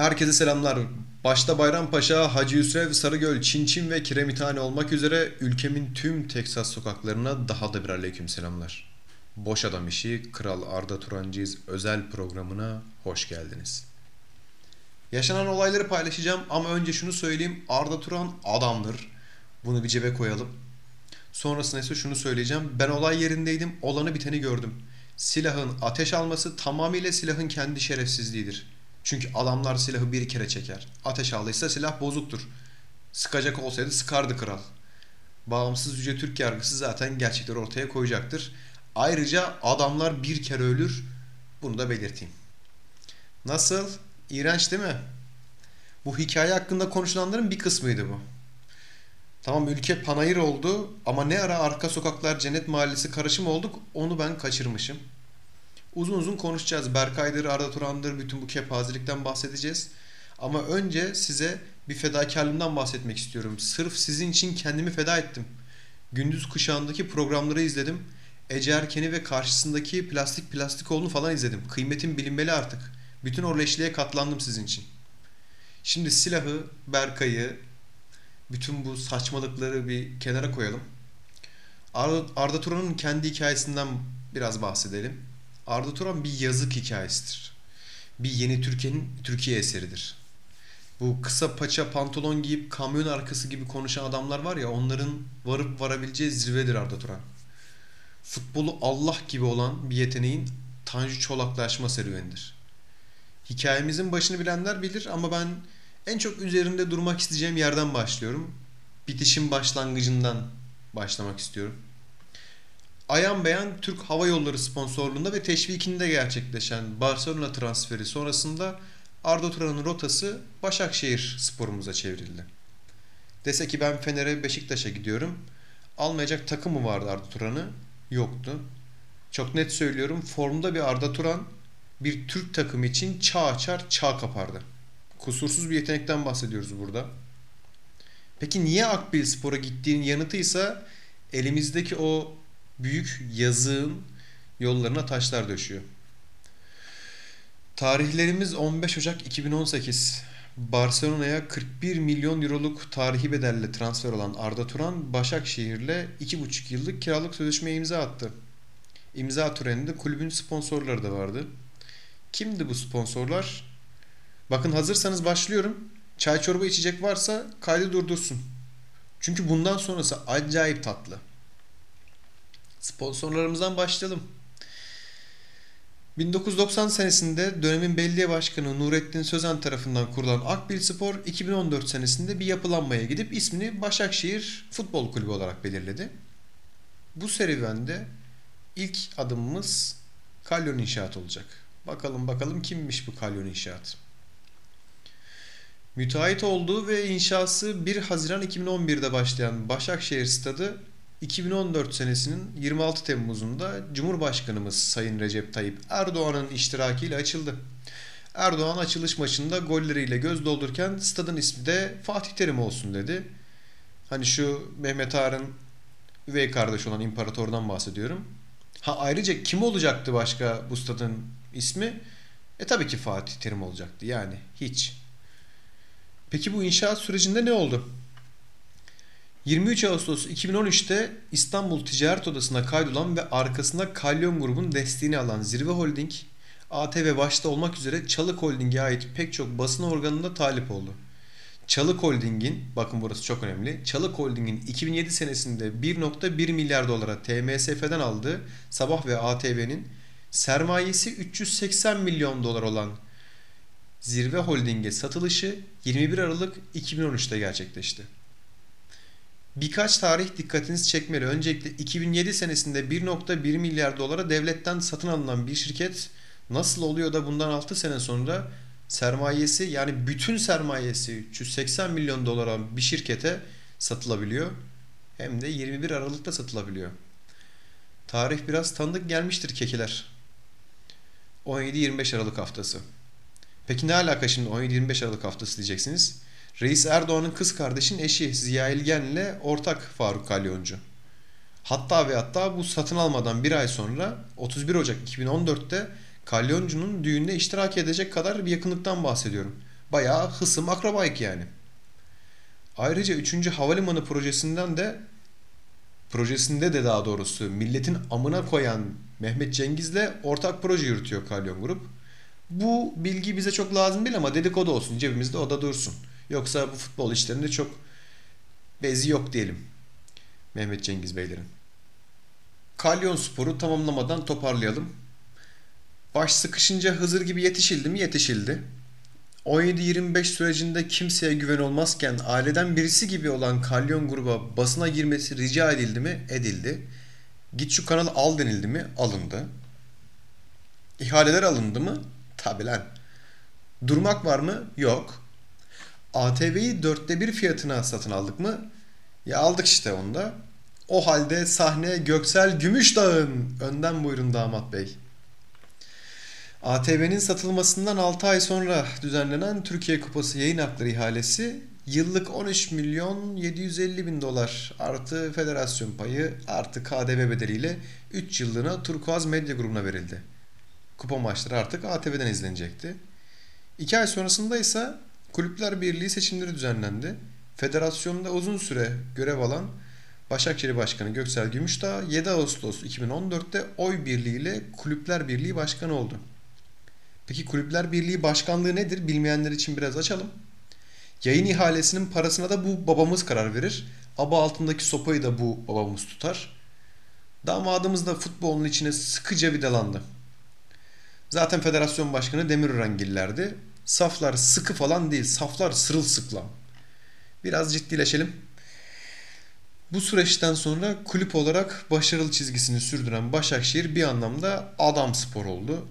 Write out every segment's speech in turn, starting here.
Herkese selamlar. Başta Bayrampaşa, Hacı Yusrev, Sarıgöl, Çinçin ve Kiremithane olmak üzere ülkemin tüm Teksas sokaklarına daha da bir aleyküm selamlar. Boş Adam İşi, Kral Arda Turancıyız özel programına hoş geldiniz. Yaşanan olayları paylaşacağım ama önce şunu söyleyeyim. Arda Turan adamdır. Bunu bir cebe koyalım. Sonrasında ise şunu söyleyeceğim. Ben olay yerindeydim. Olanı biteni gördüm. Silahın ateş alması tamamıyla silahın kendi şerefsizliğidir. Çünkü adamlar silahı bir kere çeker. Ateş aldıysa silah bozuktur. Sıkacak olsaydı sıkardı kral. Bağımsız Yüce Türk yargısı zaten gerçekleri ortaya koyacaktır. Ayrıca adamlar bir kere ölür. Bunu da belirteyim. Nasıl? İğrenç değil mi? Bu hikaye hakkında konuşulanların bir kısmıydı bu. Tamam ülke panayır oldu ama ne ara arka sokaklar cennet mahallesi karışım olduk onu ben kaçırmışım. Uzun uzun konuşacağız. Berkay'dır, Arda Turan'dır bütün bu kepazelikten bahsedeceğiz. Ama önce size bir fedakarlığımdan bahsetmek istiyorum. Sırf sizin için kendimi feda ettim. Gündüz kuşağındaki programları izledim. Ece Erken'i ve karşısındaki plastik plastik oğlunu falan izledim. Kıymetim bilinmeli artık. Bütün o leşliğe katlandım sizin için. Şimdi silahı, Berkay'ı, bütün bu saçmalıkları bir kenara koyalım. Arda, Arda Turan'ın kendi hikayesinden biraz bahsedelim. Arda Turan bir yazık hikayesidir. Bir yeni Türkiye'nin Türkiye eseridir. Bu kısa paça pantolon giyip kamyon arkası gibi konuşan adamlar var ya onların varıp varabileceği zirvedir Arda Turan. Futbolu Allah gibi olan bir yeteneğin Tanju Çolaklaşma serüvenidir. Hikayemizin başını bilenler bilir ama ben en çok üzerinde durmak isteyeceğim yerden başlıyorum. Bitişin başlangıcından başlamak istiyorum. Ayan beyan Türk Hava Yolları sponsorluğunda ve teşvikinde gerçekleşen Barcelona transferi sonrasında Arda Turan'ın rotası Başakşehir sporumuza çevrildi. Dese ki ben Fener'e Beşiktaş'a gidiyorum. Almayacak takım mı vardı Arda Turan'ı? Yoktu. Çok net söylüyorum formda bir Arda Turan bir Türk takımı için çağ açar çağ kapardı. Kusursuz bir yetenekten bahsediyoruz burada. Peki niye Akbil Spor'a gittiğinin yanıtıysa elimizdeki o büyük yazığın yollarına taşlar döşüyor. Tarihlerimiz 15 Ocak 2018. Barcelona'ya 41 milyon euroluk tarihi bedelle transfer olan Arda Turan Başakşehir'le 2,5 yıllık kiralık sözleşmeye imza attı. İmza töreninde kulübün sponsorları da vardı. Kimdi bu sponsorlar? Bakın hazırsanız başlıyorum. Çay çorba içecek varsa kaydı durdursun. Çünkü bundan sonrası acayip tatlı. Sponsorlarımızdan başlayalım. 1990 senesinde dönemin belediye başkanı Nurettin Sözen tarafından kurulan Akbil Spor 2014 senesinde bir yapılanmaya gidip ismini Başakşehir Futbol Kulübü olarak belirledi. Bu serüvende ilk adımımız Kalyon İnşaat olacak. Bakalım bakalım kimmiş bu Kalyon İnşaat. Müteahhit olduğu ve inşası 1 Haziran 2011'de başlayan Başakşehir Stadı 2014 senesinin 26 Temmuz'unda Cumhurbaşkanımız Sayın Recep Tayyip Erdoğan'ın iştirakiyle açıldı. Erdoğan açılış maçında golleriyle göz doldururken stadın ismi de Fatih Terim olsun dedi. Hani şu Mehmet Ağar'ın üvey kardeş olan imparatordan bahsediyorum. Ha ayrıca kim olacaktı başka bu stadın ismi? E tabii ki Fatih Terim olacaktı yani hiç. Peki bu inşaat sürecinde ne oldu? 23 Ağustos 2013'te İstanbul Ticaret Odası'na kaydolan ve arkasında Kalyon grubun desteğini alan Zirve Holding, ATV başta olmak üzere Çalık Holding'e ait pek çok basın organında talip oldu. Çalık Holding'in, bakın burası çok önemli, Çalık Holding'in 2007 senesinde 1.1 milyar dolara TMSF'den aldığı Sabah ve ATV'nin sermayesi 380 milyon dolar olan Zirve Holding'e satılışı 21 Aralık 2013'te gerçekleşti. Birkaç tarih dikkatinizi çekmeli. Öncelikle 2007 senesinde 1.1 milyar dolara devletten satın alınan bir şirket nasıl oluyor da bundan 6 sene sonra sermayesi yani bütün sermayesi 380 milyon dolara bir şirkete satılabiliyor. Hem de 21 Aralık'ta satılabiliyor. Tarih biraz tanıdık gelmiştir kekiler. 17-25 Aralık haftası. Peki ne alaka şimdi 17-25 Aralık haftası diyeceksiniz. Reis Erdoğan'ın kız kardeşin eşi Ziya İlgen ile ortak Faruk Kalyoncu. Hatta ve hatta bu satın almadan bir ay sonra 31 Ocak 2014'te Kalyoncu'nun düğünde iştirak edecek kadar bir yakınlıktan bahsediyorum. Bayağı hısım akrabayık yani. Ayrıca 3. Havalimanı projesinden de projesinde de daha doğrusu milletin amına koyan Mehmet Cengiz'le ortak proje yürütüyor Kalyon Grup. Bu bilgi bize çok lazım değil ama dedikodu olsun cebimizde o da dursun. Yoksa bu futbol işlerinde çok bezi yok diyelim. Mehmet Cengiz Beylerin. Kalyon Spor'u tamamlamadan toparlayalım. Baş sıkışınca Hızır gibi yetişildi mi? Yetişildi. 17-25 sürecinde kimseye güven olmazken aileden birisi gibi olan Kalyon gruba basına girmesi rica edildi mi? Edildi. Git şu kanalı al denildi mi? Alındı. İhaleler alındı mı? Tabi lan. Durmak var mı? Yok. ATV'yi dörtte bir fiyatına satın aldık mı? Ya aldık işte onu da. O halde sahne Göksel Gümüşdağ'ın. Önden buyurun damat bey. ATV'nin satılmasından 6 ay sonra düzenlenen Türkiye Kupası yayın hakları ihalesi yıllık 13 milyon 750 bin dolar artı federasyon payı artı KDV bedeliyle 3 yıllığına Turkuaz Medya Grubu'na verildi. Kupa maçları artık ATV'den izlenecekti. 2 ay sonrasında ise Kulüpler Birliği seçimleri düzenlendi. Federasyonda uzun süre görev alan Başakşehir Başkanı Göksel Gümüşdağ 7 Ağustos 2014'te oy birliğiyle Kulüpler Birliği Başkanı oldu. Peki Kulüpler Birliği Başkanlığı nedir? Bilmeyenler için biraz açalım. Yayın ihalesinin parasına da bu babamız karar verir. Aba altındaki sopayı da bu babamız tutar. Damadımız da futbolun içine sıkıca vidalandı. Zaten federasyon başkanı Demirörengillerdi. Saflar sıkı falan değil, saflar sırılsıklam. Biraz ciddileşelim. Bu süreçten sonra kulüp olarak başarılı çizgisini sürdüren Başakşehir bir anlamda adam spor oldu.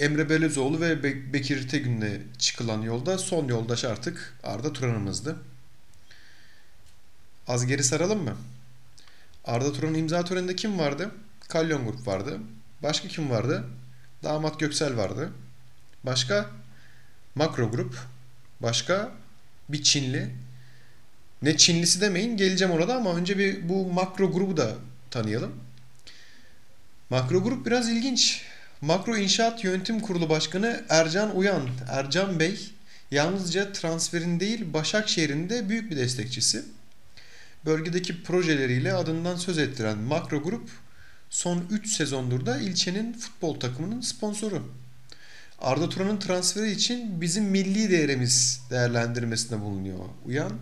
Emre Belözoğlu ve Bekir Tegün'le çıkılan yolda son yoldaş artık Arda Turan'ımızdı. Az geri saralım mı? Arda Turan'ın imza töreninde kim vardı? Kalyon Grup vardı. Başka kim vardı? Damat Göksel vardı. Başka? Makro Grup. Başka? Bir Çinli. Ne Çinlisi demeyin geleceğim orada ama önce bir bu makro grubu da tanıyalım. Makro grup biraz ilginç. Makro İnşaat Yönetim Kurulu Başkanı Ercan Uyan, Ercan Bey yalnızca transferin değil Başakşehir'in de büyük bir destekçisi. Bölgedeki projeleriyle adından söz ettiren Makro Grup son 3 sezondur da ilçenin futbol takımının sponsoru. Arda Turan'ın transferi için bizim milli değerimiz değerlendirmesinde bulunuyor Uyan.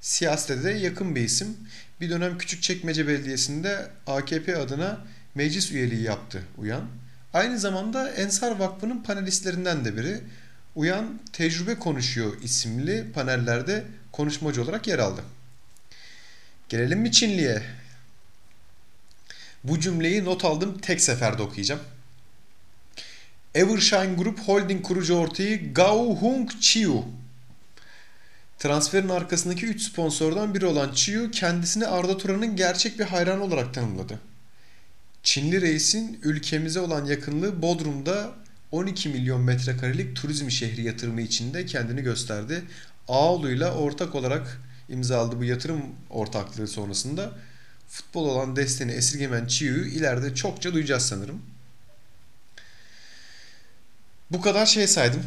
Siyasete de yakın bir isim. Bir dönem Küçükçekmece Belediyesi'nde AKP adına meclis üyeliği yaptı Uyan. Aynı zamanda Ensar Vakfı'nın panelistlerinden de biri. Uyan Tecrübe Konuşuyor isimli panellerde konuşmacı olarak yer aldı. Gelelim mi Çinli'ye? Bu cümleyi not aldım tek seferde okuyacağım. Evershine Group Holding kurucu ortayı Gao Hung Chiu. Transferin arkasındaki 3 sponsordan biri olan Chiu kendisini Arda Turan'ın gerçek bir hayran olarak tanımladı. Çinli reisin ülkemize olan yakınlığı Bodrum'da 12 milyon metrekarelik turizm şehri yatırımı içinde kendini gösterdi. Ağolu'yla ortak olarak imzaladı bu yatırım ortaklığı sonrasında futbol olan desteğini esirgemen Chiu'yu ileride çokça duyacağız sanırım. Bu kadar şey saydım.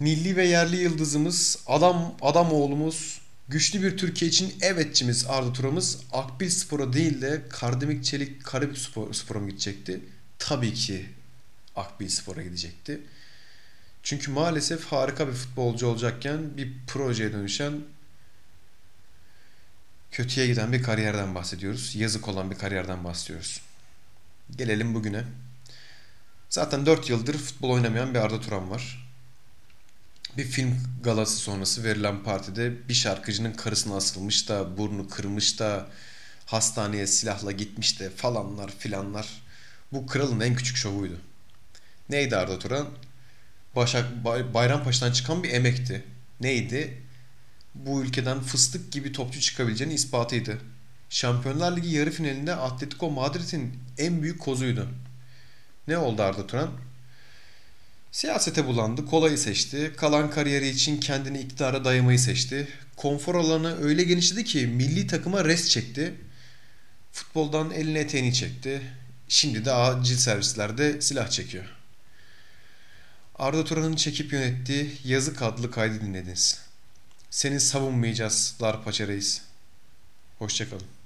Milli ve yerli yıldızımız, adam adam oğlumuz, güçlü bir Türkiye için evetçimiz Arda Turamız Akbil Spor'a değil de Kardemik Çelik Karabük Spor, mı gidecekti? Tabii ki Akbil Spor'a gidecekti. Çünkü maalesef harika bir futbolcu olacakken bir projeye dönüşen kötüye giden bir kariyerden bahsediyoruz. Yazık olan bir kariyerden bahsediyoruz. Gelelim bugüne. Zaten 4 yıldır futbol oynamayan bir Arda Turan var. Bir film galası sonrası verilen partide bir şarkıcının karısına asılmış da burnu kırmış da hastaneye silahla gitmiş de falanlar filanlar. Bu kralın en küçük şovuydu. Neydi Arda Turan? Başak Bayrampaşa'dan çıkan bir emekti. Neydi? Bu ülkeden fıstık gibi topçu çıkabileceğinin ispatıydı. Şampiyonlar Ligi yarı finalinde Atletico Madrid'in en büyük kozuydu. Ne oldu Arda Turan? Siyasete bulandı, kolayı seçti. Kalan kariyeri için kendini iktidara dayamayı seçti. Konfor alanı öyle genişledi ki milli takıma rest çekti. Futboldan eline eteğini çekti. Şimdi de acil servislerde silah çekiyor. Arda Turan'ın çekip yönettiği Yazık adlı kaydı dinlediniz. Seni savunmayacağız Darpaça. Hoşçakalın.